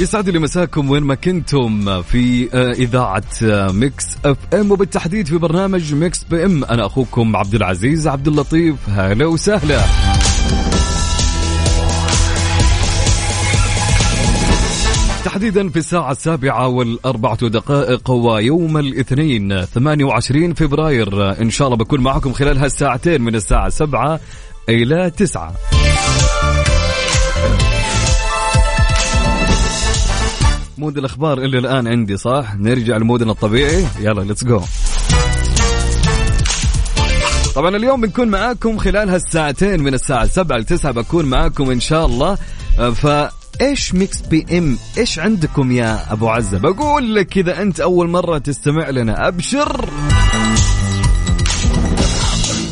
يسعد لي مساكم وين ما كنتم في آه، إذاعة آه، Mix FM وبالتحديد في برنامج Mix PM. أنا أخوكم عبد العزيز عبد اللطيف. هلا وسهلا. تحديدا في الساعة السابعة والأربعة دقائق ويوم الاثنين 28 فبراير. إن شاء الله بكون معكم خلال هالساعتين من الساعة سبعة إلى تسعة. mood الأخبار إلى الآن عندي صح؟ نرجع ل mood نا الطبيعي. يلا let's go طبعا اليوم بنكون معاكم خلال هالساعتين من الساعة 7 ل 9 بكون معاكم إن شاء الله. آه، ف إيش Mix PM؟ إيش عندكم يا أبو عزة؟ بقول لك إذا أنت أول مرة تستمع لنا أبشر!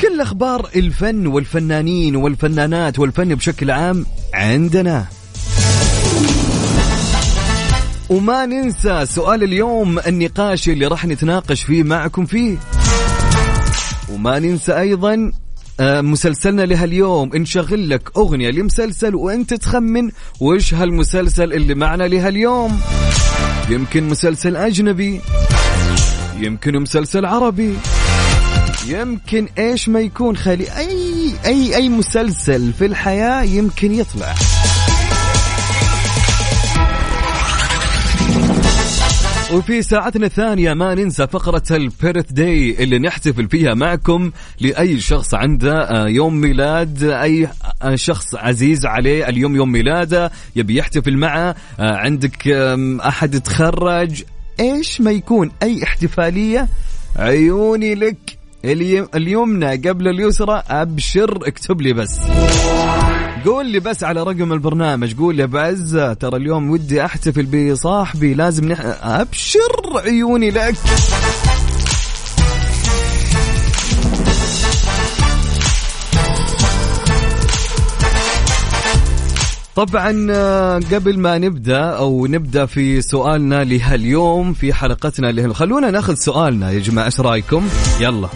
كل أخبار الفن والفنانين والفنانات والفن بشكل عام عندنا. وما ننسى سؤال اليوم النقاش اللي راح نتناقش فيه معكم فيه. وما ننسى أيضا آه، مسلسلنا لهاليوم نشغل لك أغنية لمسلسل وأنت تخمن وش هالمسلسل اللي معنا لهاليوم. يمكن مسلسل أجنبي يمكن مسلسل عربي يمكن إيش ما يكون خلي أي أي أي مسلسل في الحياة يمكن يطلع. وفي ساعتنا الثانية ما ننسى فقرة البيرث داي اللي نحتفل فيها معكم لأي شخص عنده آه، يوم ميلاد أي آه، شخص عزيز عليه اليوم يوم ميلاده يبي يحتفل معه آه، عندك أحد تخرج إيش ما يكون أي احتفالية عيوني لك اليم- اليمنى قبل اليسرى أبشر اكتب لي بس. قول لي بس على رقم البرنامج قول لي بعزة ترى اليوم ودي أحتفل بصاحبي لازم نح... أبشر عيوني لك. طبعا آه، قبل ما نبدأ أو نبدأ في سؤالنا لهاليوم في حلقتنا لهاليوم خلونا ناخذ سؤالنا يا جماعة إيش رأيكم؟ يلا.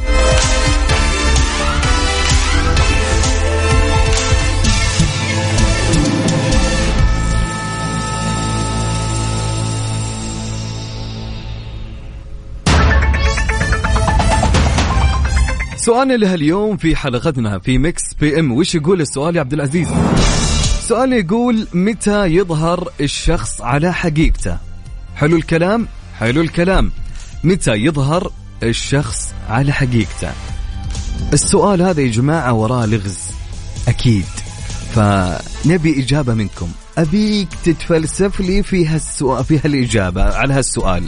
سؤالنا لهاليوم في حلقتنا في Mix PM. وش يقول السؤال يا عبد العزيز؟ سؤال يقول متى يظهر الشخص على حقيقته حلو الكلام؟ حلو الكلام. متى يظهر الشخص على حقيقته السؤال هذا يا جماعة وراه لغز أكيد. فنبي إجابة منكم. أبيك تتفلسف لي في هالسؤال في هالإجابة على هالسؤال.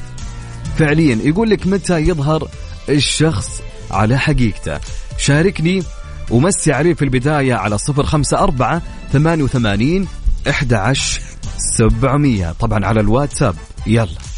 فعليا يقول لك متى يظهر الشخص على حقيقته. شاركني ومسي عليه في البداية على صفر خمسة أربعة ثمانية وثمانين إحدى عشر سبعمية. طبعا على الواتساب. يلا.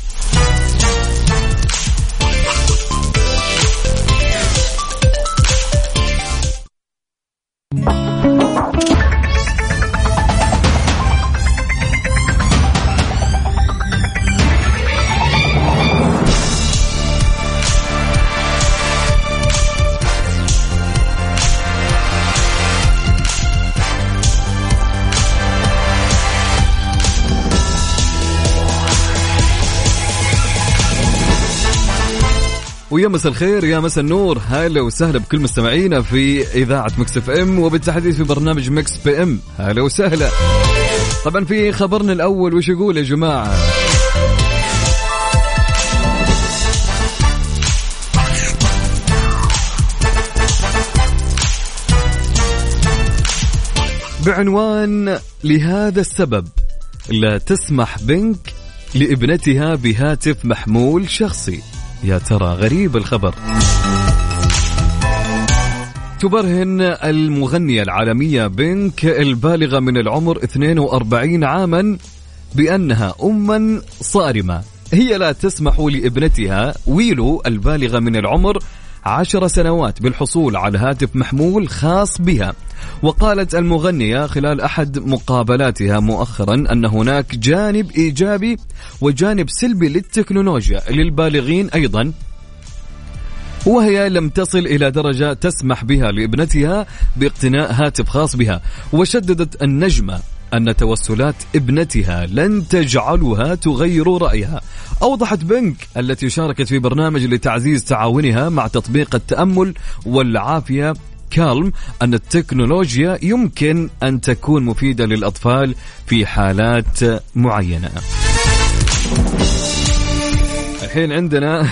ويا مساء الخير يا مساء النور. هلا وسهلا بكل مستمعينا في إذاعة Mix FM وبالتحديد في برنامج Mix PM. هلا وسهلا. طبعا في خبرنا الأول وش يقول يا جماعة؟ بعنوان لهذا السبب لا تسمح Pink لابنتها بهاتف محمول شخصي. يا ترى غريب الخبر. تبرهن المغنية العالمية بينك البالغة من العمر 42 عاما بأنها أما صارمة. هي لا تسمح لابنتها ويلو البالغة من العمر عشر سنوات بالحصول على هاتف محمول خاص بها. وقالت المغنية خلال أحد مقابلاتها مؤخرا أن هناك جانب إيجابي وجانب سلبي للتكنولوجيا للبالغين أيضا وهي لم تصل إلى درجة تسمح بها لابنتها باقتناء هاتف خاص بها. وشددت النجمة أن توسلات ابنتها لن تجعلها تغير رأيها. أوضحت بنك التي شاركت في برنامج لتعزيز تعاونها مع تطبيق التأمل والعافية كالم أن التكنولوجيا يمكن أن تكون مفيدة للأطفال في حالات معينة. الحين عندنا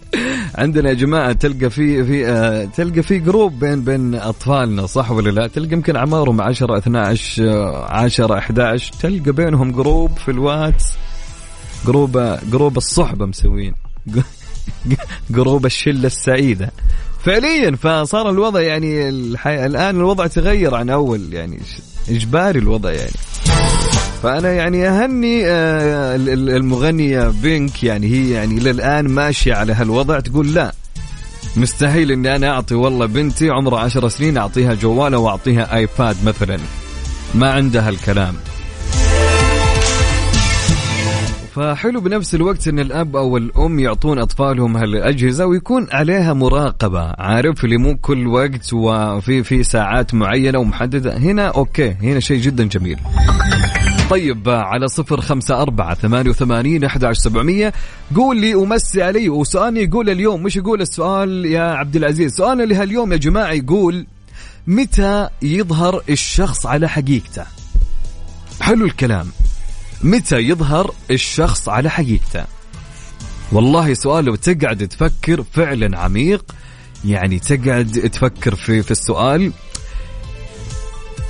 عندنا يا جماعة تلقى في في آه تلقى في group بين بين أطفالنا صح ولا لا؟ تلقى يمكن اعمارهم 10 12 10 11 تلقى بينهم group في الواتس group group الصحبة مسوين group الشلة السعيدة فعليا فصار الوضع يعني الحي... الآن الوضع تغير عن أول يعني إجباري الوضع يعني فأنا يعني أهني آه، المغنية Pink يعني هي يعني إلى الان ماشية على هالوضع تقول لا مستحيل إني أنا أعطي والله بنتي عمرها عشر سنين أعطيها جوال أو اعطيها iPad مثلا. ما عندها الكلام. فحلو بنفس الوقت إن الأب أو الأم يعطون أطفالهم هالأجهزة ويكون عليها مراقبة. عارف اللي مو كل وقت وفي في ساعات معينة ومحددة. هنا okay هنا شيء جدا جميل. طيب على صفر خمسة أربعة ثمانية وثمانين أحد سبعمية. قول لي ومسي علي وسؤالي يقول اليوم مش يقول السؤال يا عبد العزيز؟ سؤالنا لهاليوم يا جماعة يقول متى يظهر الشخص على حقيقته؟ حلو الكلام. متى يظهر الشخص على حقيقته؟ والله سؤال لو تقعد تفكر فعلا عميق. يعني تقعد تفكر في في السؤال.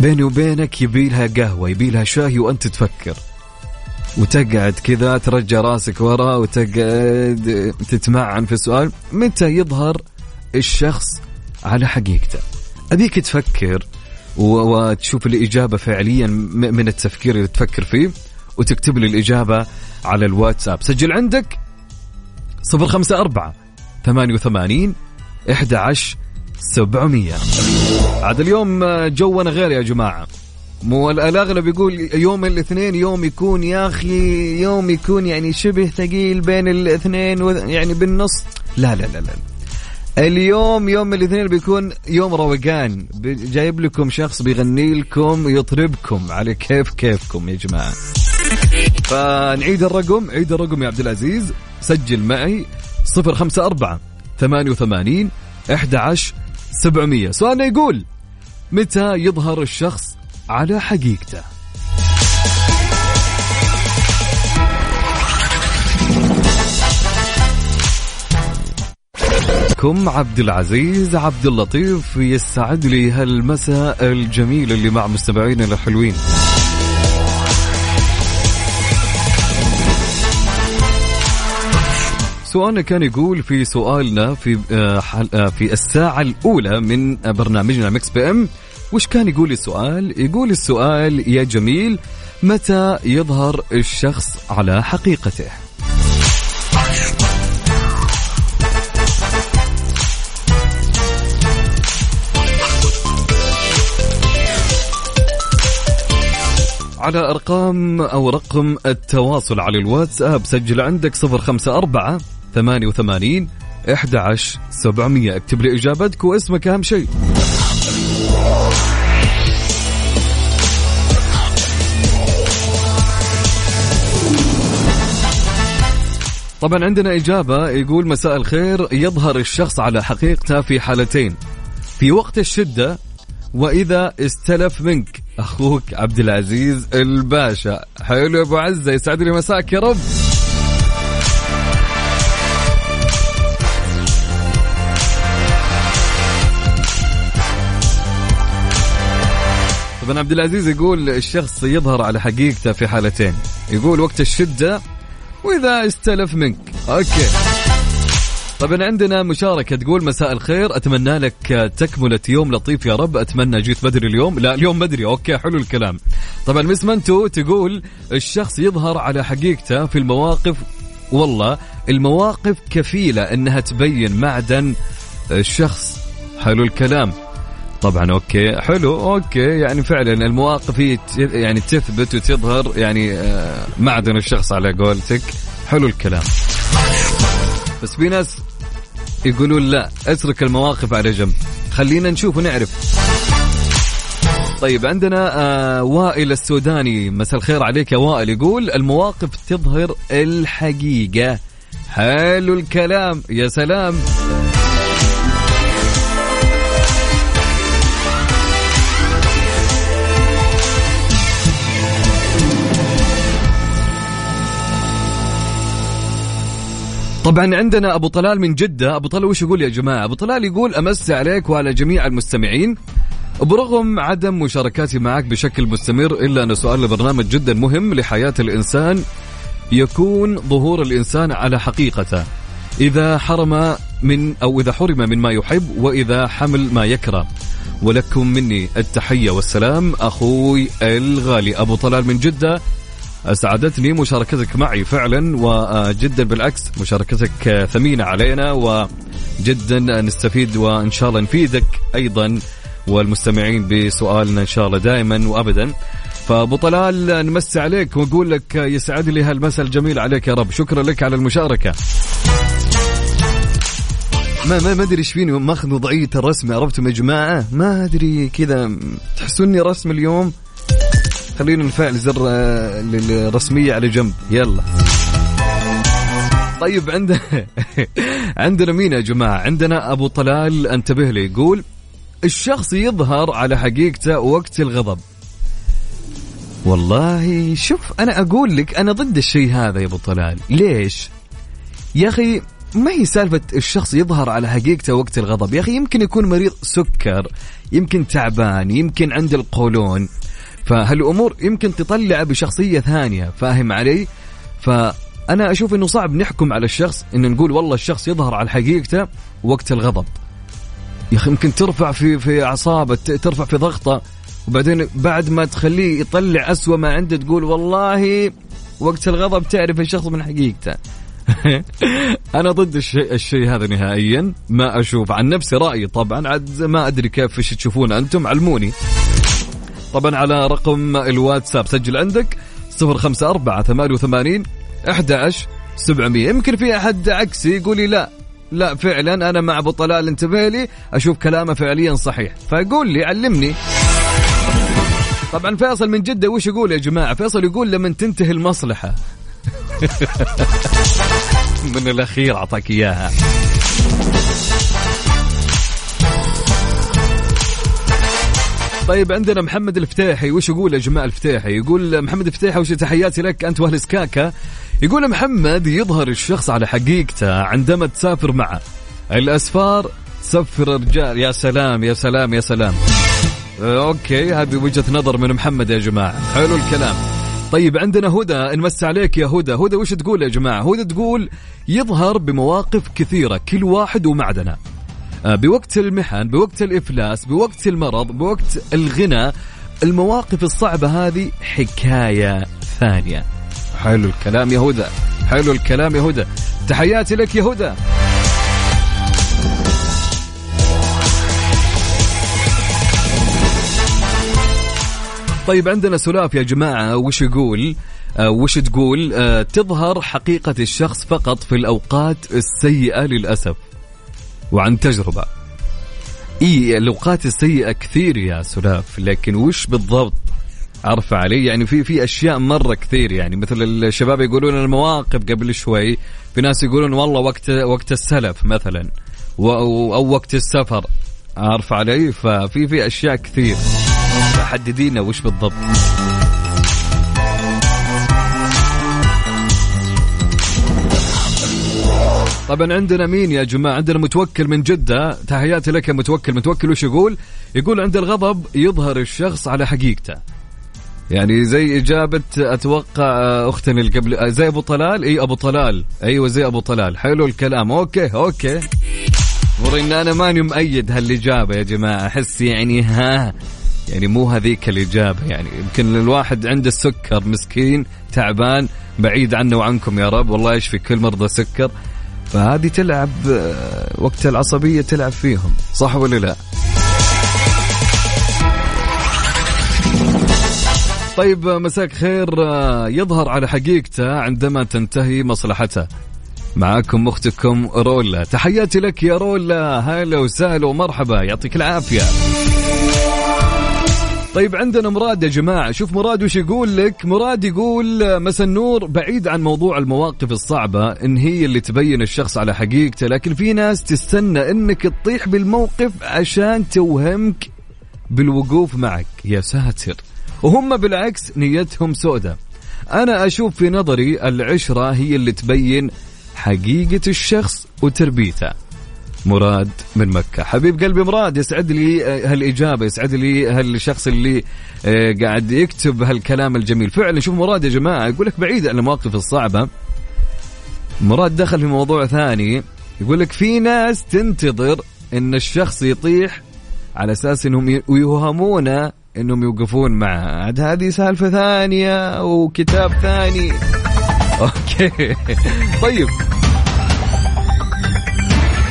بيني وبينك يبي لها قهوة يبي لها شاي وأنت تفكر. وتقعد كذا ترجع راسك ورا وتقعد تتمعن في السؤال. متى يظهر الشخص على حقيقته؟ أبيك تفكر وتشوف الإجابة فعليا من التفكير اللي تفكر فيه وتكتب لي الإجابة على الواتساب. سجل عندك 054 88 11 700 عاد اليوم جونا غير يا جماعة. مو الأغلب يقول يوم الاثنين يوم يكون يا أخي يوم يكون يعني شبه ثقيل بين الاثنين يعني بالنص. لا لا لا لا. اليوم يوم الاثنين بيكون يوم روقان. جايب لكم شخص بيغني لكم يطربكم على كيف كيفكم يا جماعة. فنعيد الرقم عيد الرقم يا عبد العزيز. سجل معي 054 88 11 700 سؤالنا يقول متى يظهر الشخص على حقيقته؟ كم عبد العزيز عبد اللطيف يسعد لي هالمساء الجميل اللي مع مستمعينا الحلوين. سؤالنا كان يقول في سؤالنا في آه، آه، في الساعة الأولى من برنامجنا Mix PM وش كان يقول السؤال؟ يقول السؤال يا جميل متى يظهر الشخص على حقيقته؟ على أرقام أو رقم التواصل على الواتساب سجل عندك صفر خمسة أربعة 88 11 700 اكتب لي إجابتك واسمك أهم شيء. طبعا عندنا إجابة يقول مساء الخير يظهر الشخص على حقيقته في حالتين في وقت الشدة وإذا استلف منك. أخوك عبد العزيز الباشا. حلو أبو عزة يسعد لي مساك يا رب. طبعا عبد العزيز يقول الشخص يظهر على حقيقته في حالتين. يقول وقت الشدة وإذا استلف منك. okay. طبعا عندنا مشاركة تقول مساء الخير. أتمنى لك تكملة يوم لطيف يا رب. أتمنى جيت بدري اليوم. لا اليوم بدري. okay حلو الكلام. طبعا Miss منتو تقول الشخص يظهر على حقيقته في المواقف والله المواقف كفيلة أنها تبين معدن الشخص. حلو الكلام. طبعا okay. حلو okay. يعني فعلا المواقف هي يعني تثبت وتظهر يعني آه، معدن الشخص على قولتك. حلو الكلام. بس في ناس يقولون لا اترك المواقف على جنب. خلينا نشوف ونعرف. طيب عندنا آه وائل السوداني. مساء الخير عليك يا وائل. يقول المواقف تظهر الحقيقة. حلو الكلام. يا سلام. طبعا عندنا أبو طلال من جدة. أبو طلال وش يقول يا جماعة؟ أبو طلال يقول أمسي عليك وعلى جميع المستمعين. برغم عدم مشاركاتي معك بشكل مستمر إلا أن سؤال البرنامج جدا مهم لحياة الإنسان يكون ظهور الإنسان على حقيقته. إذا حرم من أو إذا حرم من ما يحب وإذا حمل ما يكره. ولكم مني التحية والسلام. أخوي الغالي. أبو طلال من جدة. أسعدتني مشاركتك معي فعلا وجدا بالعكس مشاركتك ثمينة علينا وجدا نستفيد وإن شاء الله نفيدك أيضا والمستمعين بسؤالنا إن شاء الله دائما وابدا. فأبو طلال نمسي عليك ونقول لك يسعد لي هالمساء الجميل عليك يا رب. شكرا لك على المشاركة. ما ما ما أدري إيش فيني ماخذ وضعية الرسم عرفتم يا جماعة. ما أدري كذا تحسوني رسم اليوم خلينا نفعل زر آه، الرسمية على جنب. يلا. طيب عندنا عندنا مين يا جماعة؟ عندنا أبو طلال انتبه لي يقول الشخص يظهر على حقيقته وقت الغضب. والله شوف أنا أقول لك أنا ضد الشيء هذا يا أبو طلال. ليش؟ يا أخي ما هي سالفة الشخص يظهر على حقيقته وقت الغضب؟ يا أخي يمكن يكون مريض سكر يمكن تعبان يمكن عنده القولون. فهالأمور يمكن تطلع بشخصية ثانية فاهم علي؟ فأنا أشوف إنه صعب نحكم على الشخص إن نقول والله الشخص يظهر على حقيقته وقت الغضب. يا أخي يمكن ترفع في في اعصابه ترفع في ضغطة وبعدين بعد ما تخليه يطلع أسوأ ما عنده تقول والله وقت الغضب تعرف الشخص من حقيقته. أنا ضد الشيء الشيء هذا نهائيا ما أشوف. عن نفسي رأيي طبعا عاد ما أدري كيف إيش تشوفون أنتم علموني. طبعا على رقم الواتساب. سجل عندك 054 88 11 700 يمكن في أحد عكسي يقول لي لا لا فعلا أنا مع أبو طلال انتبه لي أشوف كلامه فعليا صحيح. فقول لي علمني. طبعا فيصل من جدة وش يقول يا جماعة؟ فيصل يقول لما تنتهي المصلحة. من الأخير أعطاك إياها. طيب عندنا محمد الفتاحي وش يقول يا جماعة الفتاحي؟ يقول محمد الفتاحي وش تحياتي لك؟ أنت وأهل سكاكا يقول محمد يظهر الشخص على حقيقته عندما تسافر معه الأسفار. تسفر الرجال. يا سلام يا سلام يا سلام. آه، okay هذه وجهة نظر من محمد يا جماعة. حلو الكلام. طيب عندنا هدى نمسي عليك يا هدى. هدى وش تقول يا جماعة؟ هدى تقول يظهر بمواقف كثيرة كل واحد ومعدنه. بوقت المحن بوقت الإفلاس بوقت المرض بوقت الغنى المواقف الصعبة هذه حكاية ثانية. حلو الكلام يا هدى حلو الكلام يا هدى تحياتي لك يا هدى طيب عندنا سلاف يا جماعة وش يقول؟ آه وش تقول؟ آه تظهر حقيقة الشخص فقط في الأوقات السيئة للأسف. وعن تجربة. إي الاوقات السيئة كثير يا سلاف لكن وش بالضبط؟ عرف علي يعني في في أشياء مرة كثير يعني مثل الشباب يقولون المواقف قبل شوي في ناس يقولون والله وقت وقت السلف مثلا أو وقت السفر. عارف علي ففي في أشياء كثير. حددينا وش بالضبط. طبعا عندنا مين يا جماعة؟ عندنا متوكل من جدة. تحياتي لك يا متوكل. متوكل وش يقول؟ يقول عند الغضب يظهر الشخص على حقيقته. يعني زي إجابة أتوقع آه، أختنا اللي قبل آه، زي أبو طلال؟ أي أبو طلال. أيوة زي أبو طلال. حلو الكلام. okay okay. إن أنا ماني مؤيد هالإجابة يا جماعة. أحس يعني ها يعني مو هذيك الإجابة. يعني يمكن الواحد عنده السكر مسكين تعبان بعيد عنه وعنكم يا رب. والله يشفي كل مرضى سكر. فهذه تلعب آه، وقت العصبية تلعب فيهم صح ولا لا؟ طيب مساك خير آه، يظهر على حقيقته عندما تنتهي مصلحته. معاكم أختكم رولا. تحياتي لك يا رولا. هلا وسهلا ومرحبا. يعطيك العافية. طيب عندنا مراد يا جماعة. شوف مراد وش يقول لك؟ مراد يقول مسا النور بعيد عن موضوع المواقف الصعبة إن هي اللي تبين الشخص على حقيقته لكن في ناس تستنى إنك تطيح بالموقف عشان توهمك بالوقوف معك. يا ساتر. وهم بالعكس نيتهم سودة. أنا أشوف في نظري العشرة هي اللي تبين حقيقة الشخص وتربيته. مراد من مكة. حبيب قلبي مراد يسعد لي آه، هالإجابة يسعد لي هالشخص اللي آه، قاعد يكتب هالكلام الجميل. فعلا شوف مراد يا جماعة يقول لك بعيد عن المواقف الصعبة. مراد دخل في موضوع ثاني يقول لك في ناس تنتظر إن الشخص يطيح على أساس إنهم ي- ويوهمونه إنهم يوقفون معه عاد هذه سالفة ثانية وكتاب ثاني. أوكي. طيب.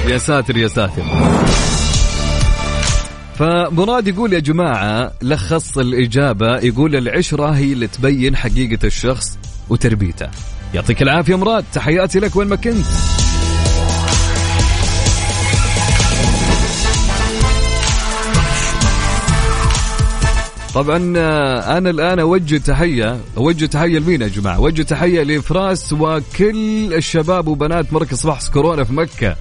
يا ساتر يا ساتر. فمراد يقول يا جماعة لخص الإجابة يقول العشرة هي اللي تبين حقيقة الشخص وتربيته. يعطيك العافية مراد تحياتي لك وين ما كنت. طبعا آه، أنا الآن أوجه تحية أوجه تحية لمين يا جماعة؟ أوجه تحية لفراس وكل الشباب وبنات مركز صباح كورونا في مكة.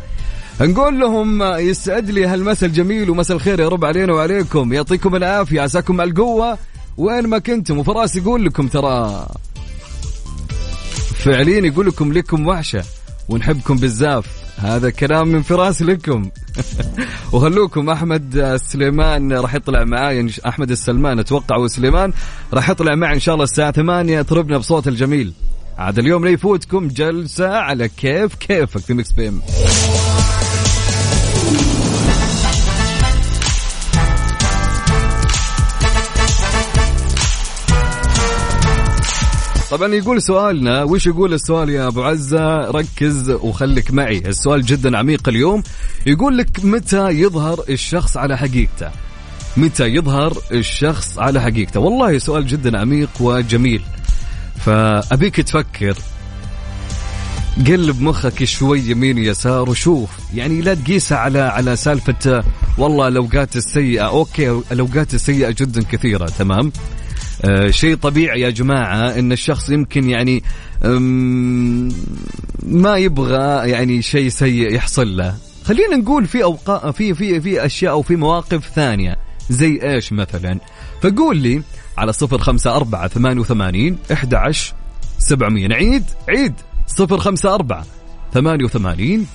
نقول لهم يسعد لي هالمسا الجميل ومسا الخير يا رب علينا وعليكم. يعطيكم العافية عساكم على القوة. وين ما كنتم وفراس يقول لكم ترى. فعليا يقول لكم لكم وحشة ونحبكم بالزاف. هذا كلام من فراس لكم. وخلوكم أحمد السليمان راح يطلع معاي أحمد السلمان أتوقع وسليمان راح يطلع معي إن شاء الله الساعة 8 يطربنا بصوت الجميل. عاد اليوم لا يفوتكم جلسة على كيف كيفك في مكس بي طبعا يقول سؤالنا وش يقول السؤال يا أبو عزة؟ ركز وخليك معي. السؤال جدا عميق اليوم. يقول لك متى يظهر الشخص على حقيقته؟ متى يظهر الشخص على حقيقته؟ والله سؤال جدا عميق وجميل. فأبيك تفكر. قلب مخك شوي يمين يسار وشوف. يعني لا تقيسها على على سالفة والله الاوقات السيئة أوكي الاوقات السيئة جدا كثيرة تمام؟ آه شيء طبيعي يا جماعة إن الشخص يمكن يعني ما يبغى يعني شيء سيء يحصل له. خلينا نقول في اوقات في في في أشياء أو في مواقف ثانية زي إيش مثلا؟ فقول لي على صفر خمسة أربعة ثمانية وثمانين أحد عشر سبعمية. نعيد عيد صفر خمسة أربعة ثمانية وثمانين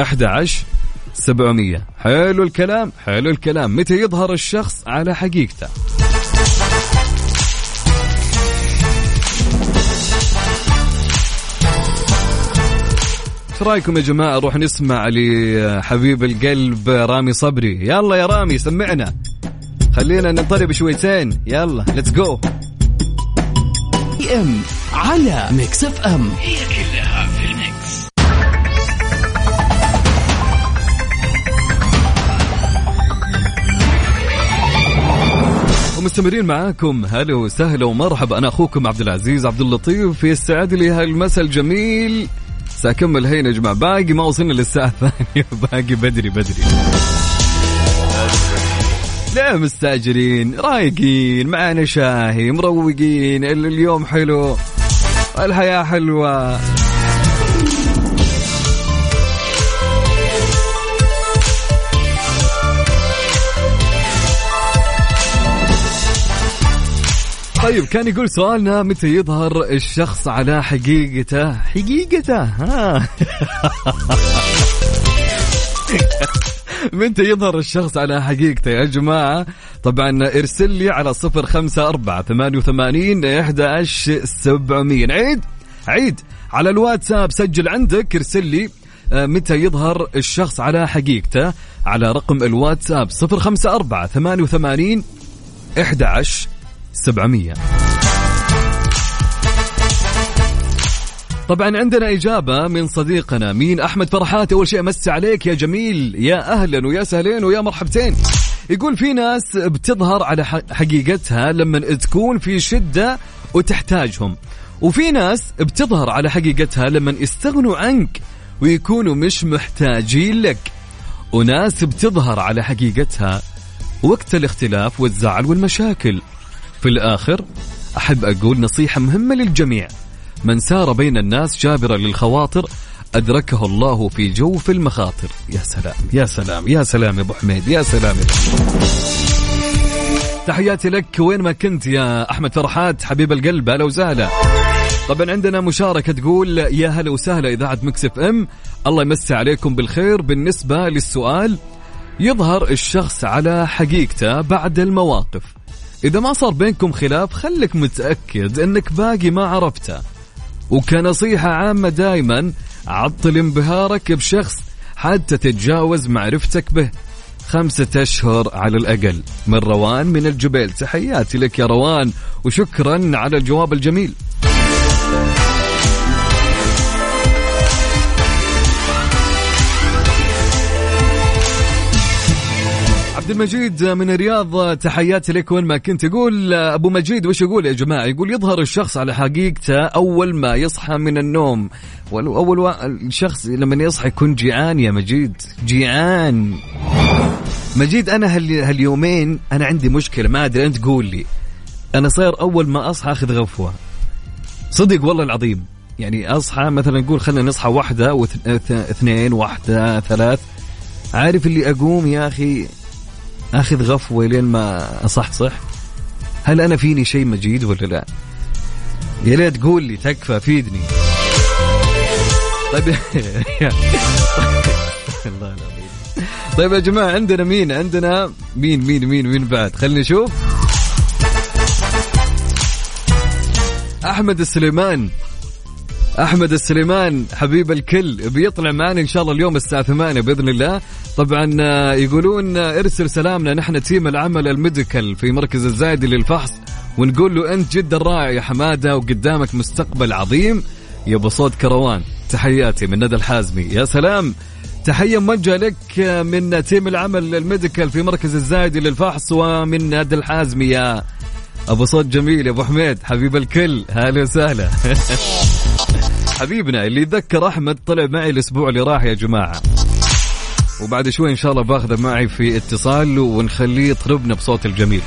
أحد عشر سبعمية. حلو الكلام حلو الكلام. متى يظهر الشخص على حقيقته؟ إيش رأيكم يا جماعة؟ نروح نسمع لحبيب القلب رامي صبري. يلا يا رامي سمعنا. خلينا ننطرب شويتين. يلا let's go إم على Mix FM. هي كلها في ال Mix ومستمرين معاكم. هلا وسهلا ومرحبا. أنا أخوكم عبد العزيز عبد اللطيف يسعد لي هالمساء الجميل. ساكمل هين يا جماعة. باقي ما وصلنا للساعة الثانية باقي بدري بدري. لا مستأجرين رايقين معانا شاهي مروقين ال- اليوم حلو الحياة حلوة. طيب كان يقول سؤالنا متى يظهر الشخص على حقيقته؟ حقيقته ها. متى يظهر الشخص على حقيقته يا جماعة؟ طبعا ارسل لي على صفر خمسة أربعة ثمانية وثمانين إحدى سبعمية. عيد عيد على الواتساب سجل عندك ارسل لي آه، متى يظهر الشخص على حقيقته؟ على رقم الواتساب صفر خمسة أربعة ثمانية وثمانين إحدى سبعمية. طبعا عندنا إجابة من صديقنا مين؟ أحمد فرحات أول شيء أمس عليك يا جميل يا أهلا ويا سهلين ويا مرحبتين. يقول في ناس بتظهر على حقيقتها لما تكون في شدة وتحتاجهم وفي ناس بتظهر على حقيقتها لما يستغنوا عنك ويكونوا مش محتاجين لك. وناس بتظهر على حقيقتها وقت الاختلاف والزعل والمشاكل. في الآخر أحب أقول نصيحة مهمة للجميع. من سار بين الناس جابرا للخواطر أدركه الله في جوف المخاطر. يا سلام يا سلام يا سلام يا أبو حميد يا سلام يا تحياتي لك وين ما كنت يا أحمد فرحات حبيب القلب هلا وسهلا. طبعا عندنا مشاركة تقول يا هلا وسهلا إذاعة مكسف أم. الله يمسي عليكم بالخير. بالنسبة للسؤال يظهر الشخص على حقيقته بعد المواقف. إذا ما صار بينكم خلاف خلك متأكد أنك باقي ما عرفته. وكنصيحة عامة دائما عطل انبهارك بشخص حتى تتجاوز معرفتك به. خمسة أشهر على الأقل. من روان من الجبيل. تحياتي لك يا روان وشكرا على الجواب الجميل. عبد المجيد من الرياض تحياتي لك وين ما كنت يقول أبو مجيد وش يقول يا جماعة؟ يقول يظهر الشخص على حقيقته أول ما يصحى من النوم. أول و... الشخص لما يصحى يكون جيعان يا مجيد. جيعان. مجيد أنا هال... هاليومين أنا عندي مشكلة ما أدري أنت قول لي. أنا صاير أول ما أصحى أخذ غفوة. صدق والله العظيم. يعني أصحى مثلا نقول خلينا نصحى واحدة واثنين واحدة ثلاث. عارف اللي أقوم يا أخي؟ اخذ غفوه لين ما اصحصح هل أنا فيني شيء مجيد ولا لا؟ يا ليت قول لي تكفى فيدني. طيب الله العظيم. طيب يا جماعة عندنا مين؟ عندنا مين مين مين مين بعد؟ خلينا نشوف. أحمد السليمان. أحمد السليمان حبيب الكل بيطلع معنا إن شاء الله اليوم الساعة 8 بإذن الله. طبعا آه، يقولون آه، ارسل سلامنا نحن team العمل ال medical في مركز الزايد للفحص ونقول له أنت جدا رائع يا حمادة وقدامك مستقبل عظيم. يا أبو صوت كروان. تحياتي من ندى الحازمي. يا سلام. تحية موجهة لك آه، من team العمل ال medical في مركز الزايد للفحص ومن ندى الحازمي يا أبو صوت جميل يا أبو حميد حبيب الكل هلا وسهلا. حبيبنا اللي يتذكر أحمد طلع معي الأسبوع اللي راح يا جماعة. وبعد شوي إن شاء الله باخذه معي في اتصال ونخليه يطربنا بصوت الجميل.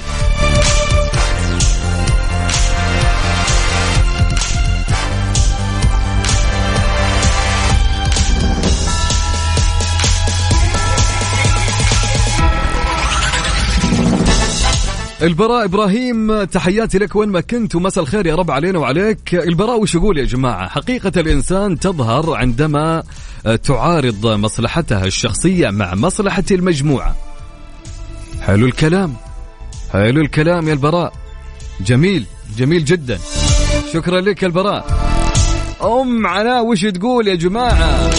البراء إبراهيم تحياتي لك وين ما كنت ومساء الخير يا رب علينا وعليك. البراء وش يقول يا جماعة؟ حقيقة الإنسان تظهر عندما تعارض مصلحتها الشخصية مع مصلحة المجموعة. حلو الكلام. حلو الكلام يا البراء. جميل جميل جدا. شكرا لك البراء. أم علاء وش تقول يا جماعة؟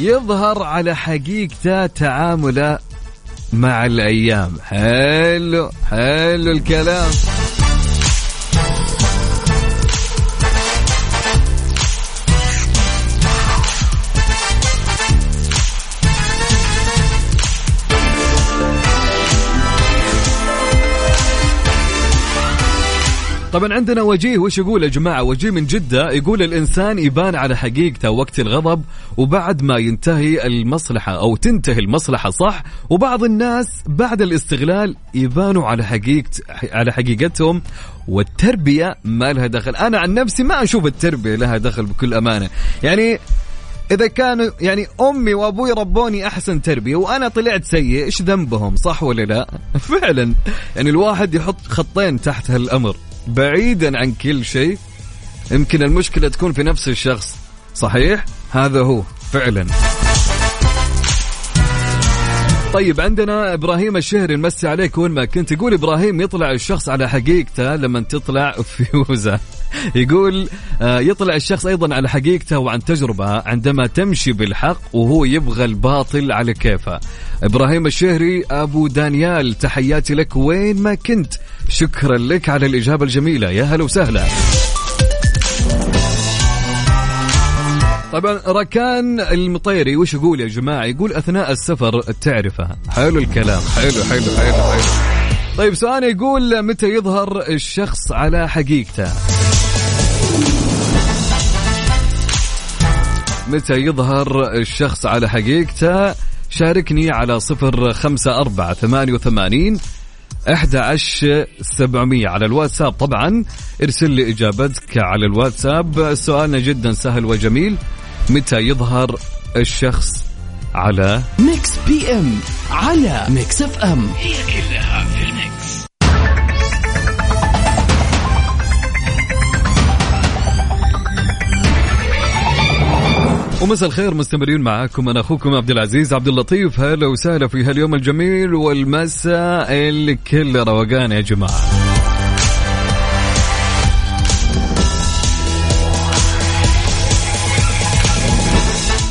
يظهر على حقيقته تعامله مع الأيام. حلو حلو الكلام. طبعا عندنا وجيه وش يقول يا جماعة؟ وجيه من جدة يقول الإنسان يبان على حقيقته وقت الغضب وبعد ما ينتهي المصلحة أو تنتهي المصلحة صح؟ وبعض الناس بعد الاستغلال يبانوا على حقيقة على حقيقتهم والتربية ما لها دخل. أنا عن نفسي ما أشوف التربية لها دخل بكل أمانة. يعني إذا كانوا يعني أمي وأبوي ربوني أحسن تربية وأنا طلعت سيء إيش ذنبهم؟ صح ولا لا؟ فعلا. يعني الواحد يحط خطين تحت هالأمر. بعيدا عن كل شيء يمكن المشكلة تكون في نفس الشخص. صحيح؟ هذا هو فعلا. طيب عندنا إبراهيم الشهري نمسي عليك وين ما كنت. يقول إبراهيم يطلع الشخص على حقيقته لما تطلع فيوزة. يقول آه، يطلع الشخص أيضا على حقيقته وعن تجربة عندما تمشي بالحق وهو يبغى الباطل على كيفه. إبراهيم الشهري أبو دانيال تحياتي لك وين ما كنت. شكرا لك على الإجابة الجميلة. يا هلا وسهلا. طبعا ركان المطيري وش يقول يا جماعة؟ يقول أثناء السفر تعرفه. حلو الكلام. حلو حلو حلو حلو. طيب سؤال يقول متى يظهر الشخص على حقيقته؟ متى يظهر الشخص على حقيقته؟ شاركني على صفر خمسة أربعة ثمانية وثمانين أحد عشر سبعمية على الواتساب. طبعا ارسل لي إجابتك على الواتساب. سؤالنا جدا سهل وجميل. متى يظهر الشخص على Mix PM على Mix FM؟ هي كلها في ومساء الخير مستمرين معاكم. أنا أخوكم عبد العزيز عبد اللطيف. هلا وسهلا في هاليوم الجميل والمساء الكل روقان يا جماعة.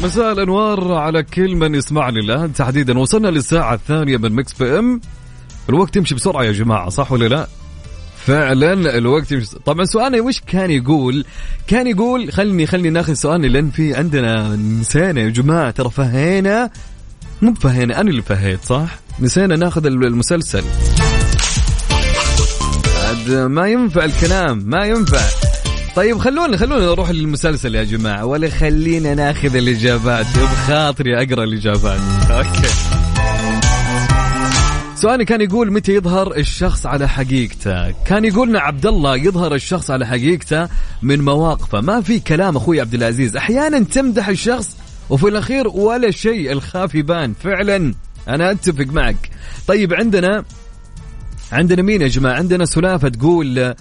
مساء الأنوار على كل من يسمعني الآن. تحديدا وصلنا للساعة الثانية من Mix PM الوقت يمشي بسرعة يا جماعة صح ولا لا؟ فعلا الوقت يمشي. طبعا سؤالنا وش كان يقول؟ كان يقول خلني خلني ناخذ سؤالنا لأن في عندنا نسينا يا جماعة ترى فهينا. مو فهينا أنا اللي فهيت صح؟ نسينا ناخذ المسلسل. عاد ما ينفع الكلام ما ينفع. طيب خلونا خلونا نروح للمسلسل يا جماعة ولا خلينا ناخذ الإجابات. بخاطري أقرأ الإجابات. أوكي. سؤالي كان يقول متى يظهر الشخص على حقيقته؟ كان يقولنا عبد الله يظهر الشخص على حقيقته من مواقفه. ما في كلام أخوي عبد العزيز. أحيانا تمدح الشخص وفي الأخير ولا شيء. الخاف يبان. فعلا أنا أتفق معك. طيب عندنا عندنا مين يا جماعة؟ عندنا سلافة تقول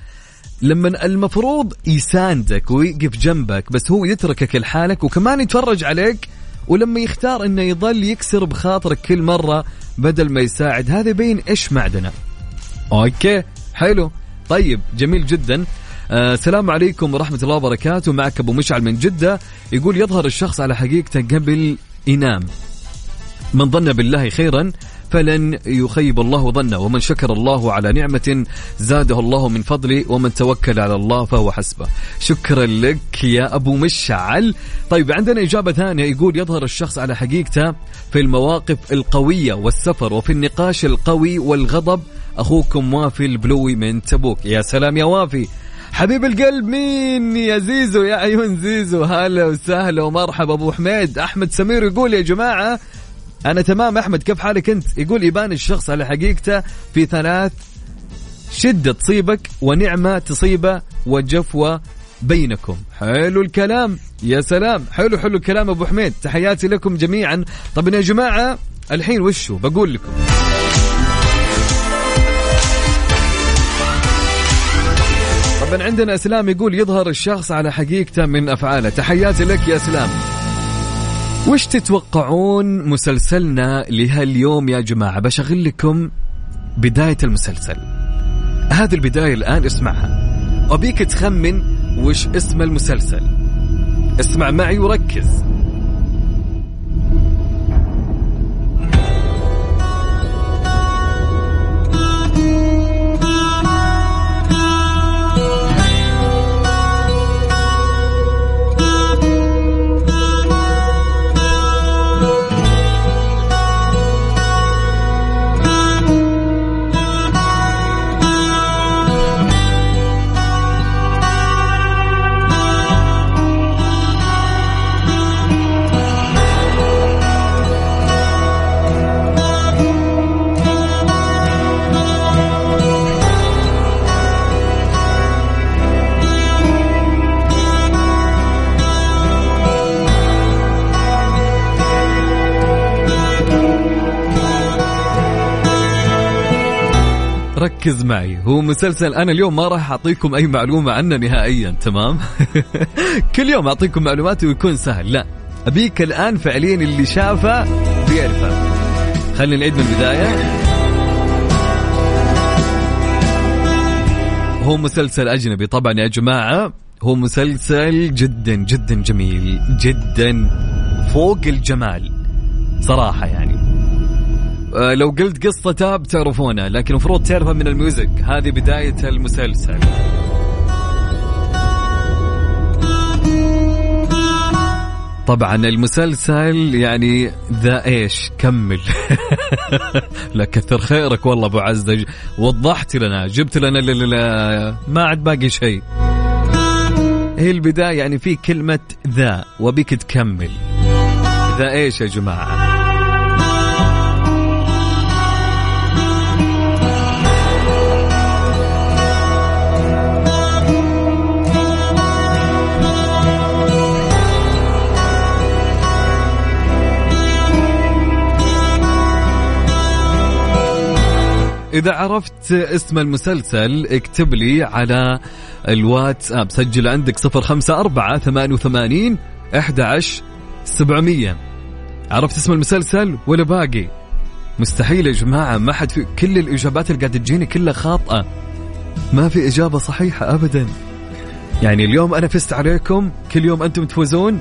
لما المفروض يساندك ويقف جنبك بس هو يتركك لحالك وكمان يتفرج عليك ولما يختار إنه يظل يكسر بخاطرك كل مرة بدل ما يساعد هذا يبين إيش معدنا أوكي حلو. طيب جميل جدا. آه السلام عليكم ورحمة الله وبركاته. معك أبو مشعل من جدة. يقول يظهر الشخص على حقيقته قبل ينام. من ظن بالله خيرا. فلن يخيب الله ظنه. ومن شكر الله على نعمة زاده الله من فضله ومن توكل على الله فهو حسبه. شكرا لك يا أبو مشعل. طيب عندنا إجابة ثانية. يقول يظهر الشخص على حقيقته في المواقف القوية والسفر وفي النقاش القوي والغضب. أخوكم وافي البلوي من تبوك. يا سلام يا وافي. حبيب القلب مين يا زيزو؟ يا عيون زيزو. هلا وسهلا ومرحبا. أبو حميد أحمد سمير يقول يا جماعة أنا تمام أحمد كيف حالك أنت؟ يقول يبان الشخص على حقيقته في ثلاث شدة تصيبك ونعمة تصيبه وجفوة بينكم. حلو الكلام. يا سلام. حلو حلو الكلام أبو حميد. تحياتي لكم جميعا. طب يا جماعة الحين وشو؟ بقول لكم. طبعا عندنا أسلام يقول يظهر الشخص على حقيقته من أفعاله. تحياتي لك يا أسلام. وش تتوقعون مسلسلنا لهاليوم يا جماعة؟ بشغل لكم بداية المسلسل. هذه البداية الآن اسمعها. أبيك تخمن وش اسم المسلسل. اسمع معي وركز. ركز معي. هو مسلسل أنا اليوم ما راح أعطيكم أي معلومة عنه نهائيا تمام؟ كل يوم أعطيكم معلومات ويكون سهل. لا أبيك الآن فعليا اللي شافه بيعرفه. خلينا نعيد من البداية. هو مسلسل أجنبي. طبعا يا جماعة هو مسلسل جدا جدا جميل جدا فوق الجمال صراحة يعني. لو قلت قصته بتعرفونه لكن المفروض تعرفه من ال music. هذه بداية المسلسل. طبعا المسلسل يعني The إيش؟ كمل. لا كثر خيرك والله أبو عزة. وضحت لنا جبت لنا ما عاد باقي شيء. هي البداية يعني في كلمة ذا وبيك تكمل. ذا إيش يا جماعة؟ إذا عرفت اسم المسلسل اكتب لي على الواتساب. سجل عندك صفر خمسة أربعة ثمانية وثمانين أحد عشر سبعمية. عرفت اسم المسلسل ولا باقي؟ مستحيل يا جماعة ما حد في كل الإجابات اللي قاعدة تجيني كلها خاطئة. ما في إجابة صحيحة أبدا. يعني اليوم أنا فزت عليكم كل يوم أنتم تفوزون.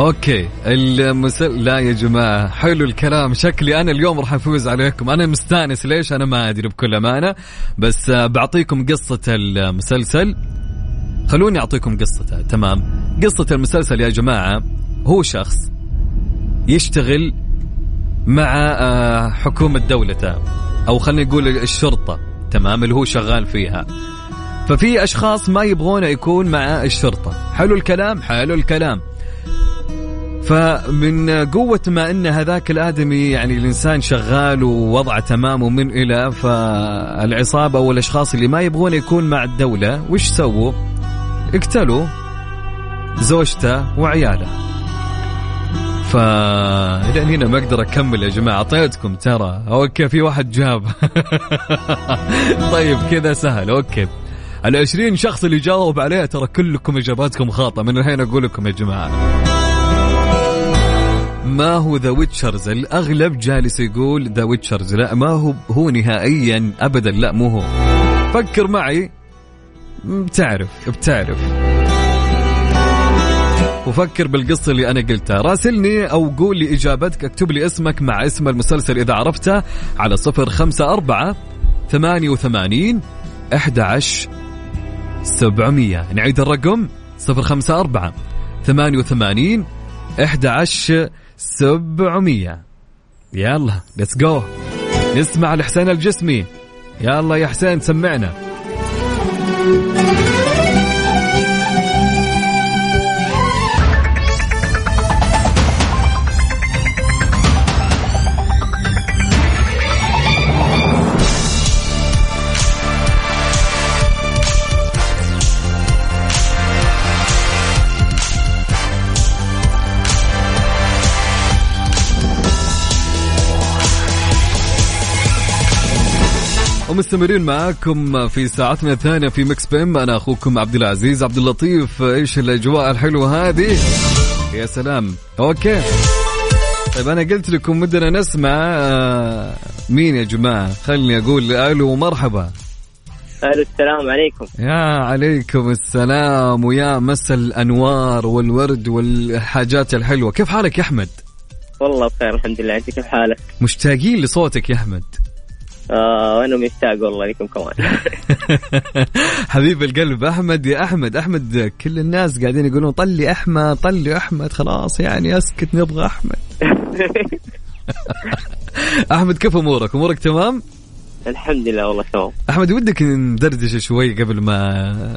أوكي المسل لا يا جماعة حلو الكلام شكلي أنا اليوم راح أفوز عليكم. أنا مستأنس ليش؟ أنا ما أدري بكل أمانة بس بعطيكم قصة المسلسل. خلوني أعطيكم قصته تمام؟ قصة المسلسل يا جماعة هو شخص يشتغل مع آه، حكومة دولته أو خلينا نقول الشرطة تمام؟ اللي هو شغال فيها. ففي أشخاص ما يبغونه يكون مع الشرطة. حلو الكلام؟ حلو الكلام. فمن قوة ما أن هذاك الآدمي يعني الإنسان شغال ووضعه تمام ومن إلى فالعصابة والأشخاص اللي ما يبغون يكون مع الدولة وش سووا؟ اقتلوا زوجته وعياله. ف لأن هنا ما أقدر أكمل يا جماعة. أعطيتكم ترى. OK في واحد جاب. طيب كذا سهل. OK. ال 20 شخص اللي جاوب عليها ترى كلكم إجاباتكم خاطئة. من الحين أقول لكم يا جماعة. ما هو The Witchers الاغلب جالس يقول The Witchers لا ما هو هو نهائيا ابدا لا مو هو. فكر معي. بتعرف بتعرف. وفكر بالقصة اللي أنا قلتها. راسلني أو قول لي إجابتك اكتب لي اسمك مع اسم المسلسل إذا عرفته على صفر خمسة أربعة ثمانية وثمانين أحد عشر سبعمية. نعيد الرقم؟ صفر خمسة أربعة ثمانية وثمانين أحد عشر سبعمية. يلا ليتس جو نسمع لحسين الجسمي. يلا يا حسين سمعنا. ومستمرين معاكم في ساعتنا الثانية في Mix PM أنا أخوكم عبد العزيز عبد اللطيف. إيش الأجواء الحلوة هذه؟ يا سلام. OK. طيب أنا قلت لكم ودنا نسمع آه، مين يا جماعة؟ خلني أقول ألو مرحبا السلام عليكم. يا عليكم السلام ويا مسا الأنوار والورد والحاجات الحلوة. كيف حالك يا أحمد؟ والله بخير الحمد لله. أنت كيف حالك؟ مشتاقين لصوتك يا أحمد. آه وأنا مشتاق والله لكم كمان. حبيب القلب أحمد يا أحمد. أحمد كل الناس قاعدين يقولون طلي أحمد طلي أحمد خلاص يعني أسكت نبغى أحمد. أحمد كيف أمورك؟ أمورك تمام؟ الحمد لله والله تمام. أحمد ودك ندردش شوي قبل ما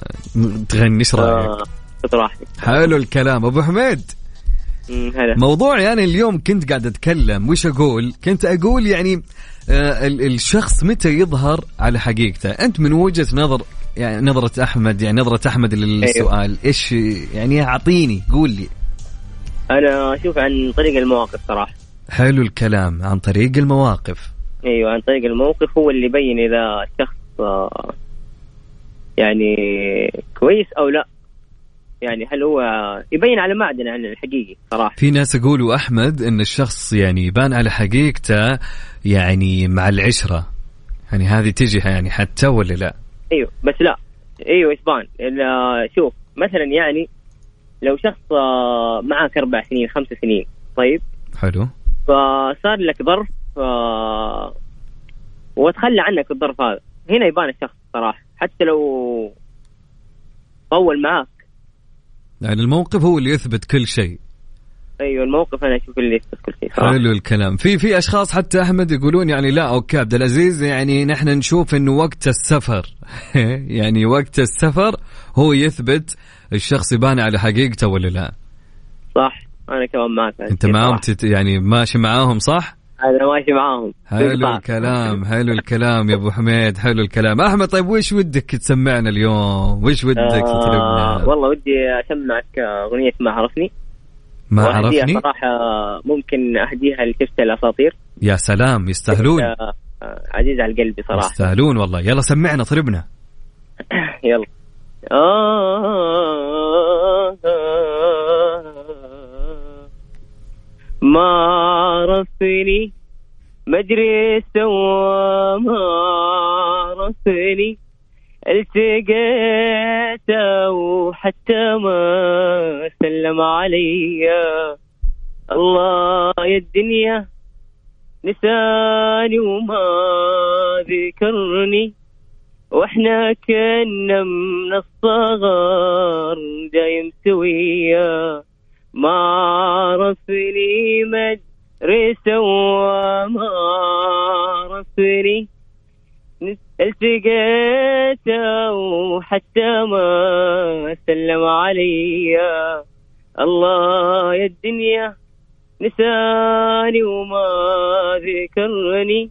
تغني إيش رأيك؟ آه، راحتك حلو الكلام. أبو حميد. موضوع يعني اليوم كنت قاعد أتكلم وش أقول؟ كنت أقول يعني آه ال- الشخص متى يظهر على حقيقته؟ أنت من وجهة نظر يعني نظرة أحمد يعني نظرة أحمد للسؤال إيش يعني أعطيني؟ قول لي. أنا أشوف عن طريق المواقف صراحة. حلو الكلام. عن طريق المواقف. أيوه عن طريق الموقف هو اللي يبين إذا الشخص آه، يعني كويس أو لا. يعني هل هو يبين على معدن عن الحقيقي صراحة. في ناس يقولوا أحمد إن الشخص يعني يبان على حقيقته يعني مع العشرة. يعني هذه تجي يعني حتى ولا لا؟ أيوه بس لا. أيوه يبان. شوف مثلا يعني لو شخص آه، معك أربع سنين خمس سنين طيب؟ حلو. فصار لك ظرف آه، وتخلى عنك الظرف هذا. هنا يبان الشخص صراحة. حتى لو طول معاك يعني الموقف هو اللي يثبت كل شيء. أيوه الموقف أنا أشوف اللي يثبت كل شيء. صراحة حلو الكلام. في في أشخاص حتى أحمد يقولون يعني لا أوكي عبد العزيز يعني نحن نشوف إنه وقت السفر. يعني وقت السفر هو يثبت الشخص يبان على حقيقته ولا لا. صح أنا كمان معك. أنت معاهم تت يعني ماشي معاهم صح؟ أنا ماشي معاهم حلو. الكلام حلو الكلام يا ابو حميد حلو الكلام احمد طيب وش ودك تسمعنا اليوم وش ودك آه تطلبنا والله ودي اسمعك آه، اغنيه ما عرفني ما عرفني صراحة ممكن اهديها لشفت الاساطير يا سلام يستاهلون آه، آه، عزيز على قلبي صراحة يستاهلون والله يلا سمعنا طربنا يلا ما عرفني ما أدري سوى ما عرفني التقيته وحتى ما سلم علي. الله يا الدنيا نساني وما ذكرني. وإحنا كنا من الصغر دايم سوية ما عرفني مدري سوى ما عرفني التقيته وحتى ما سلم علي الله يا الدنيا نساني وما ذكرني.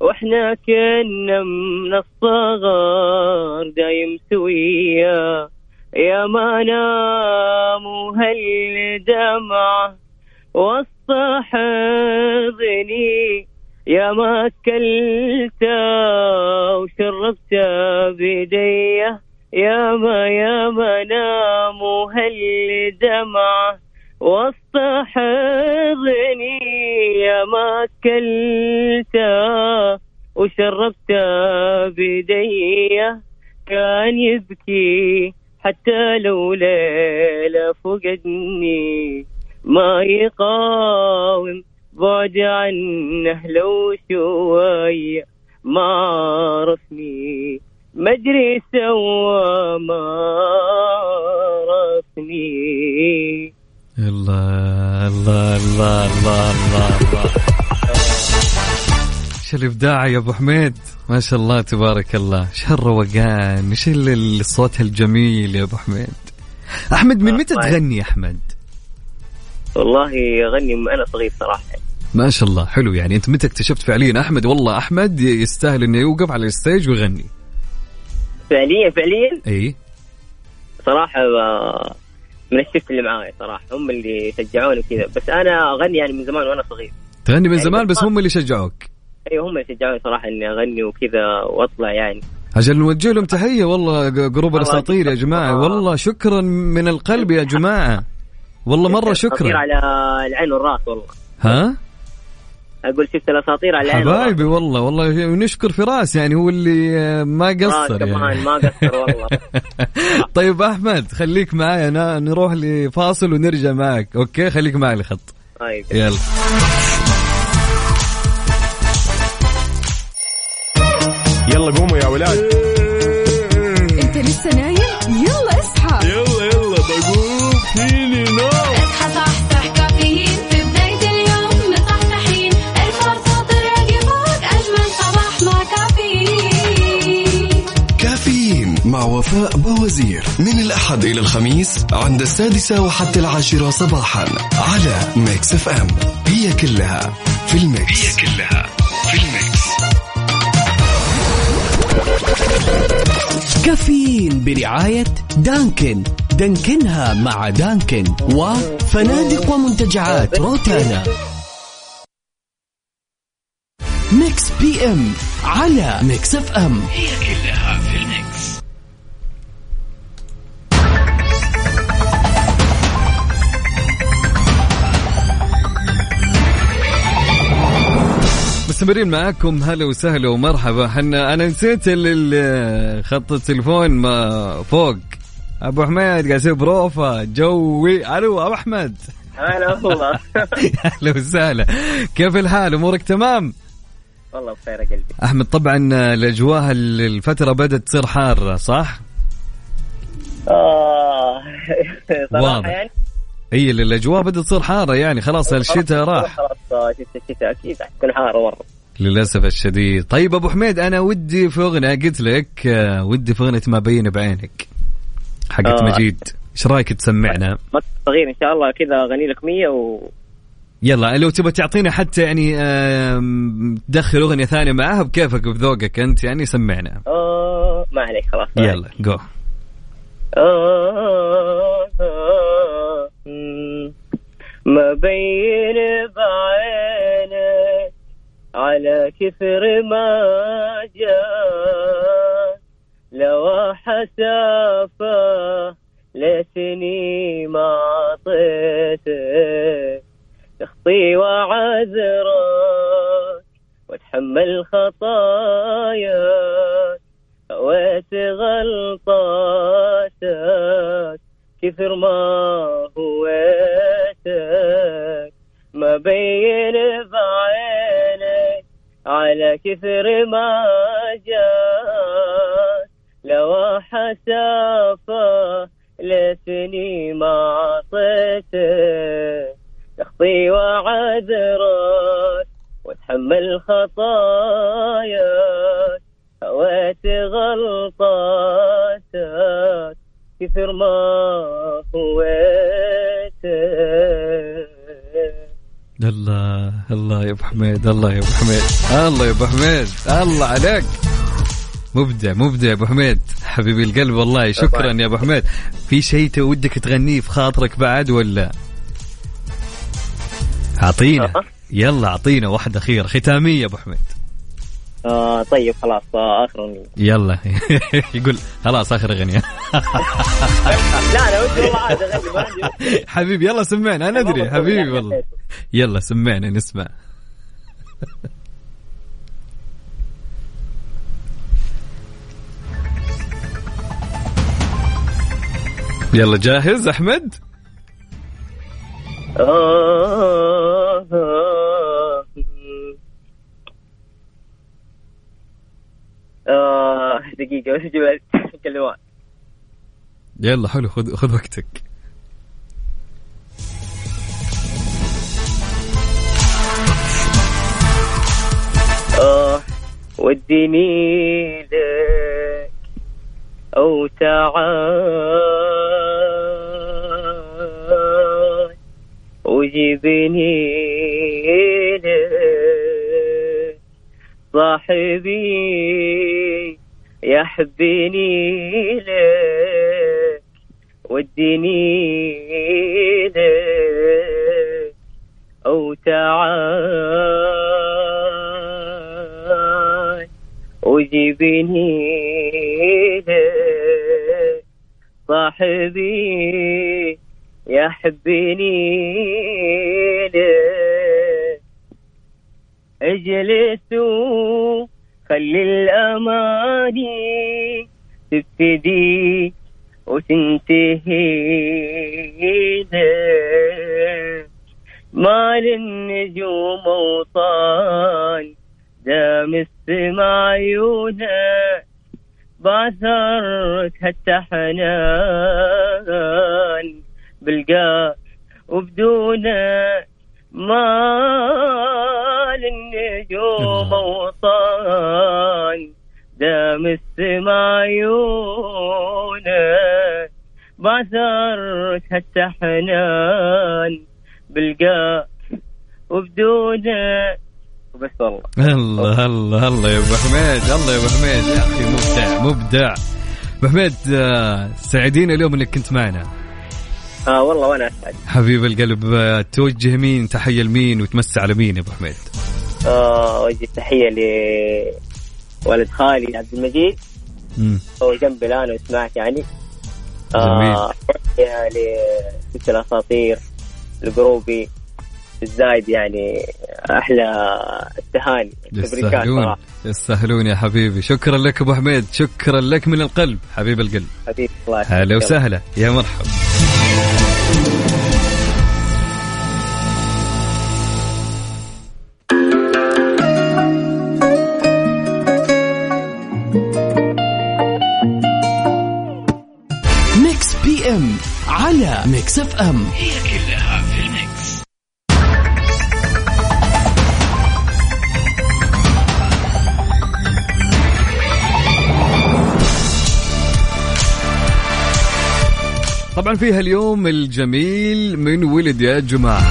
وإحنا كنا من الصغر دايم سوية يا ما نام هالدمعة وسط حضني يا ما أكلت وشربت بيدي يا ما يا ما نام هالدمعة وسط حضني يا ما أكلت وشربت بيدي كان يبكي حتى لو ليلة فقدني ما يقاوم بعد عنه لو شوية ما عرفني ما أدري سوى ما عرفني الله الله الله الله الله الله. إيش الإبداع يا أبو حميد. ما شاء الله تبارك الله. إيش هالروقان إيش ال- الصوت الجميل يا أبو حميد؟ أحمد من متى طيب. تغني يا أحمد؟ والله أغني من أنا صغير صراحة. ما شاء الله. حلو يعني. أنت متى اكتشفت فعليا أحمد؟ والله أحمد يستاهل إنه يوقف على الستيج ويغني. فعليا فعليا؟ إي. صراحة آه، من الشفت اللي معاي صراحة. هم اللي شجعوني كذا بس أنا أغني يعني من زمان وأنا صغير. تغني من يعني زمان بس بس- هم اللي شجعوك. أيوه هم شجعوني صراحة إني أغني وكذا وأطلع يعني. أجل نوجه لهم تحية والله جروب الأساطير يا. جماعة. آه. والله شكرا من القلب يا جماعة. والله مرة شكرا. على العين والراس والله. ها؟ أقول شفت الأساطير على حبايبي والله والله ونشكر فراس يعني هو اللي آه، ما راس قصر كمان يعني ما قصر والله. طيب أحمد خليك معي أنا نروح لفاصل ونرجع معك. أوكي خليك معي الخط طيب. يلا. يلا قوموا يا ولاد. انت لسه نايم؟ يلا اصحى. يلا يلا بقوم. فيني نوم. اصحى صحصح كافيين. في بداية اليوم مصحصحين الفرصة تراقي فوق أجمل صباح مع كافيين. كافيين مع مع وفاء بوزير من الأحد إلى الخميس عند السادسة وحتى العاشرة صباحا على ميكس إف إم. هي كلها في الميكس. هي كلها كافيين برعاية دانكن. دانكنها مع دانكن وفنادق ومنتجعات روتانا. Mix PM على Mix FM. هي كلها مستمرين معاكم. هلا وسهلا ومرحبا. حنا أنا نسيت خط التليفون ما فوق. أبو حميد قاعد يسوي بروفا جوي. ألو أبو أحمد. هلا والله أهلا وسهلا. كيف الحال؟ أمورك تمام؟ والله بخير يا قلبي. أحمد طبعا الأجواء ال- الفترة بدأت تصير حارة صح؟ صراحة واضح. يعني هي الأجواء بدأت تصير حارة يعني خلاص الشتاء راح. خلاص الشتاء أكيد حتكون حارة مرة. للأسف الشديد. طيب أبو حميد أنا ودي في أغنية قلت لك آه، ودي في أغنية ما بين بعينك حقت آه. مجيد. إيش رأيك تسمعنا؟ ما صغير إن شاء الله كذا أغني لك 100 و يلا لو تبغى تعطينا حتى يعني تدخل أغنية ثانية معاها بكيفك بذوقك أنت يعني سمعنا. آه ما عليك خلاص يلا جو مم. ما بين بعينك على كثر ما جاء. لو حسافة لسني كثر أبو حميد الله يا أبو حميد الله يا أبو حميد الله عليك. مبدع مبدع يا أبو حميد حبيبي القلب والله شكرا يا أبو حميد. في شيء ودك تغنيه في خاطرك بعد ولا؟ أعطينا أه. يلا أعطينا واحدة اخيره ختامية يا أبو حميد. آه طيب خلاص آه آخر. يلا. يقول خلاص آخر أغنية. لا أنا ودي والله عاد اغني حبيبي يلا سمعنا أنا أدري حبيبي والله. يلا سمعنا نسمع. يلا جاهز أحمد؟ آه، دقيقة بس جبت يلا حلو خذ خذ وقتك. آه وديني لك أو تعال. وجبني لك صاحبي يحبني لك وديني لك أو تعال وجبني لك صاحبي يحبني لك اجلس وخلي الأماني تبتدي وتنتهي لك ما للنجوم أوطان دام السما عيونك باثرت حتى حنان بلقاك وبدونك ما للنجوم أوطان دام السما عيونك باثرت هالتحنان بلقاك وبدونك وبس والله. الله الله الله يا أبو حميد الله يا أبو حميد. يا أخي مبدع مبدع. أبو حميد آه، سعيدين اليوم إنك كنت معنا. آه والله وأنا أسعد. حبيب القلب آه، توجه مين؟ تحية لمين؟ وتمسي على مين يا أبو حميد؟ آه وجه تحية لولد خالي عبد المجيد. مم. هو جنبي الآن ويسمعك يعني. جميل. آه لست الأساطير لجروبي الزايد يعني أحلى التهاني. يستاهلون يستاهلون يا حبيبي. شكرا لك أبو حميد شكرا لك من القلب حبيب القلب. حبيبي الله. هلا وسهلا يا مرحبا. Mix PM على Mix FM. هي كلها طبعا فيها اليوم الجميل من ولد يا جماعة.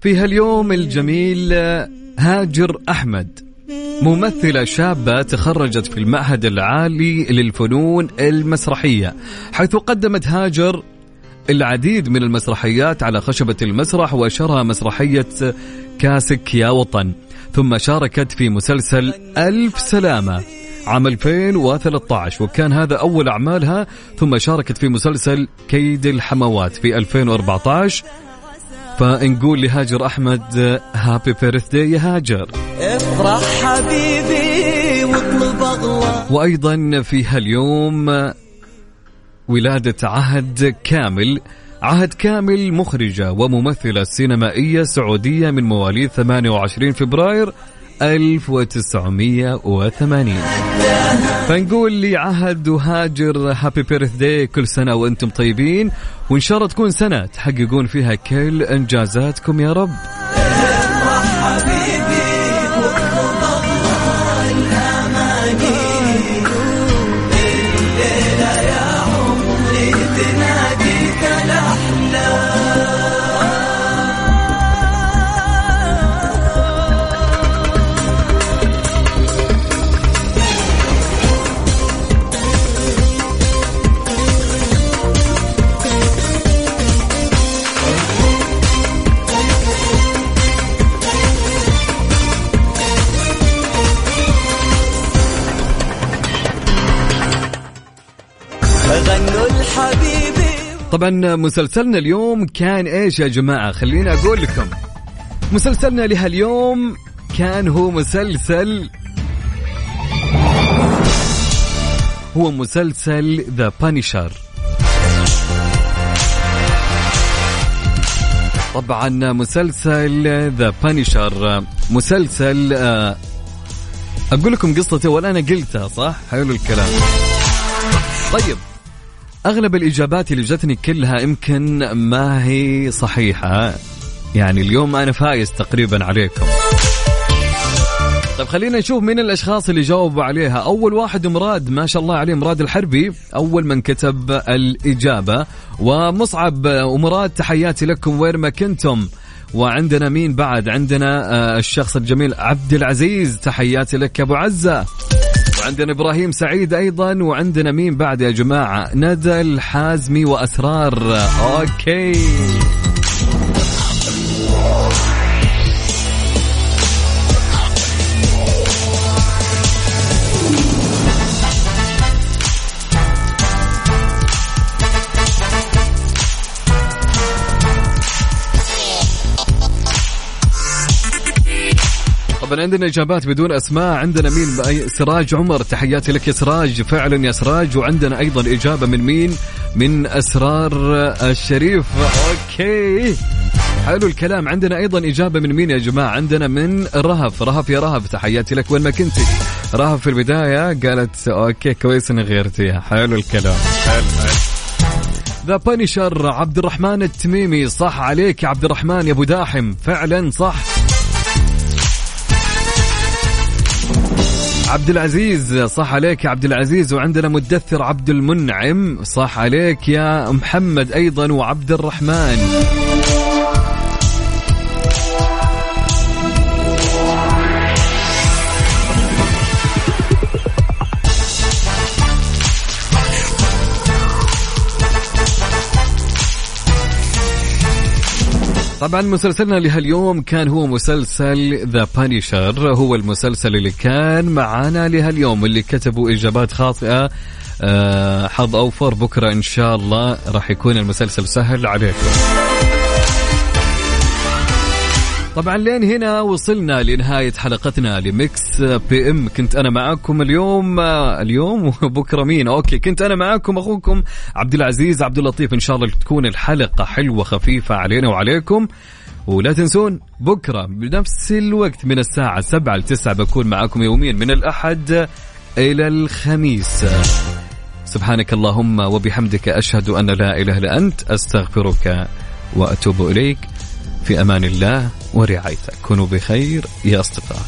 فيها اليوم الجميل هاجر أحمد ممثلة شابة تخرجت في المعهد العالي للفنون المسرحية حيث قدمت هاجر العديد من المسرحيات على خشبة المسرح وأشهرها مسرحية كاسك يا وطن. ثم شاركت في مسلسل ألف سلامة عام 2013 وكان هذا أول أعمالها. ثم شاركت في مسلسل كيد الحموات في 2014 فنقول لهاجر أحمد happy birthday يا هاجر. افرح حبيبي واطلب اغلى وأيضا في هاليوم ولادة عهد كامل. عهد كامل مخرجة وممثلة سينمائية سعودية من مواليد 28 فبراير 1980 فنقول لي عهد وهاجر happy birthday كل سنة وأنتم طيبين. وإن شاء الله تكون سنة تحققون فيها كل إنجازاتكم يا رب. طبعا مسلسلنا اليوم كان إيش يا جماعة؟ خليني أقول لكم. مسلسلنا لهاليوم كان هو مسلسل هو مسلسل The Punisher طبعا مسلسل The Punisher مسلسل آه، أقول لكم قصته ولا أنا قلتها صح؟ حلو الكلام. طيب أغلب الإجابات اللي جتني كلها يمكن ما هي صحيحة. يعني اليوم أنا فايز تقريبا عليكم. طيب خلينا نشوف مين الأشخاص اللي جاوبوا عليها. أول واحد مراد ما شاء الله عليه مراد الحربي. أول من كتب الإجابة. ومصعب ومراد تحياتي لكم. وين ما كنتم. وعندنا مين بعد؟ عندنا آه، الشخص الجميل عبد العزيز. تحياتي لك يا أبو عزة. وعندنا إبراهيم سعيد أيضا وعندنا مين بعد يا جماعة؟ ندى الحازمي وأسرار. أوكي. طبعا عندنا إجابات بدون أسماء. عندنا مين؟ سراج عمر تحياتي لك يا سراج. فعلا يا سراج. وعندنا أيضا إجابة من مين؟ من أسرار الشريف. OK. حلو الكلام. عندنا أيضا إجابة من مين يا جماعة؟ عندنا من رهف. رهف يا رهف تحياتي لك. وين ما كنتي. رهف في البداية قالت OK كويس إني غيرتيها. حلو الكلام. حلو. The Punisher عبد الرحمن التميمي. صح عليك يا عبد الرحمن يا أبو داحم. فعلا صح. عبد العزيز صح عليك يا عبد العزيز وعندنا مدثر عبد المنعم صح عليك يا محمد أيضا وعبد الرحمن. طبعا مسلسلنا لهاليوم كان هو مسلسل The Punisher هو المسلسل اللي كان معانا لهاليوم اللي كتبوا إجابات خاطئة أه حظ أوفر بكرة إن شاء الله راح يكون المسلسل سهل عليكم. طبعا لين هنا وصلنا لنهاية حلقتنا ل Mix PM. كنت أنا معاكم اليوم اليوم وبكرة مين؟ أوكي كنت أنا معاكم أخوكم عبد العزيز عبد اللطيف. إن شاء الله تكون الحلقة حلوة خفيفة علينا وعليكم. ولا تنسون بكرة بنفس الوقت من الساعة 7 ل 9 بكون معاكم يوميا من الأحد إلى الخميس. سبحانك اللهم وبحمدك أشهد أن لا إله إلا أنت أستغفرك وأتوب إليك. في أمان الله ورعايته كونوا بخير يا أصدقاء.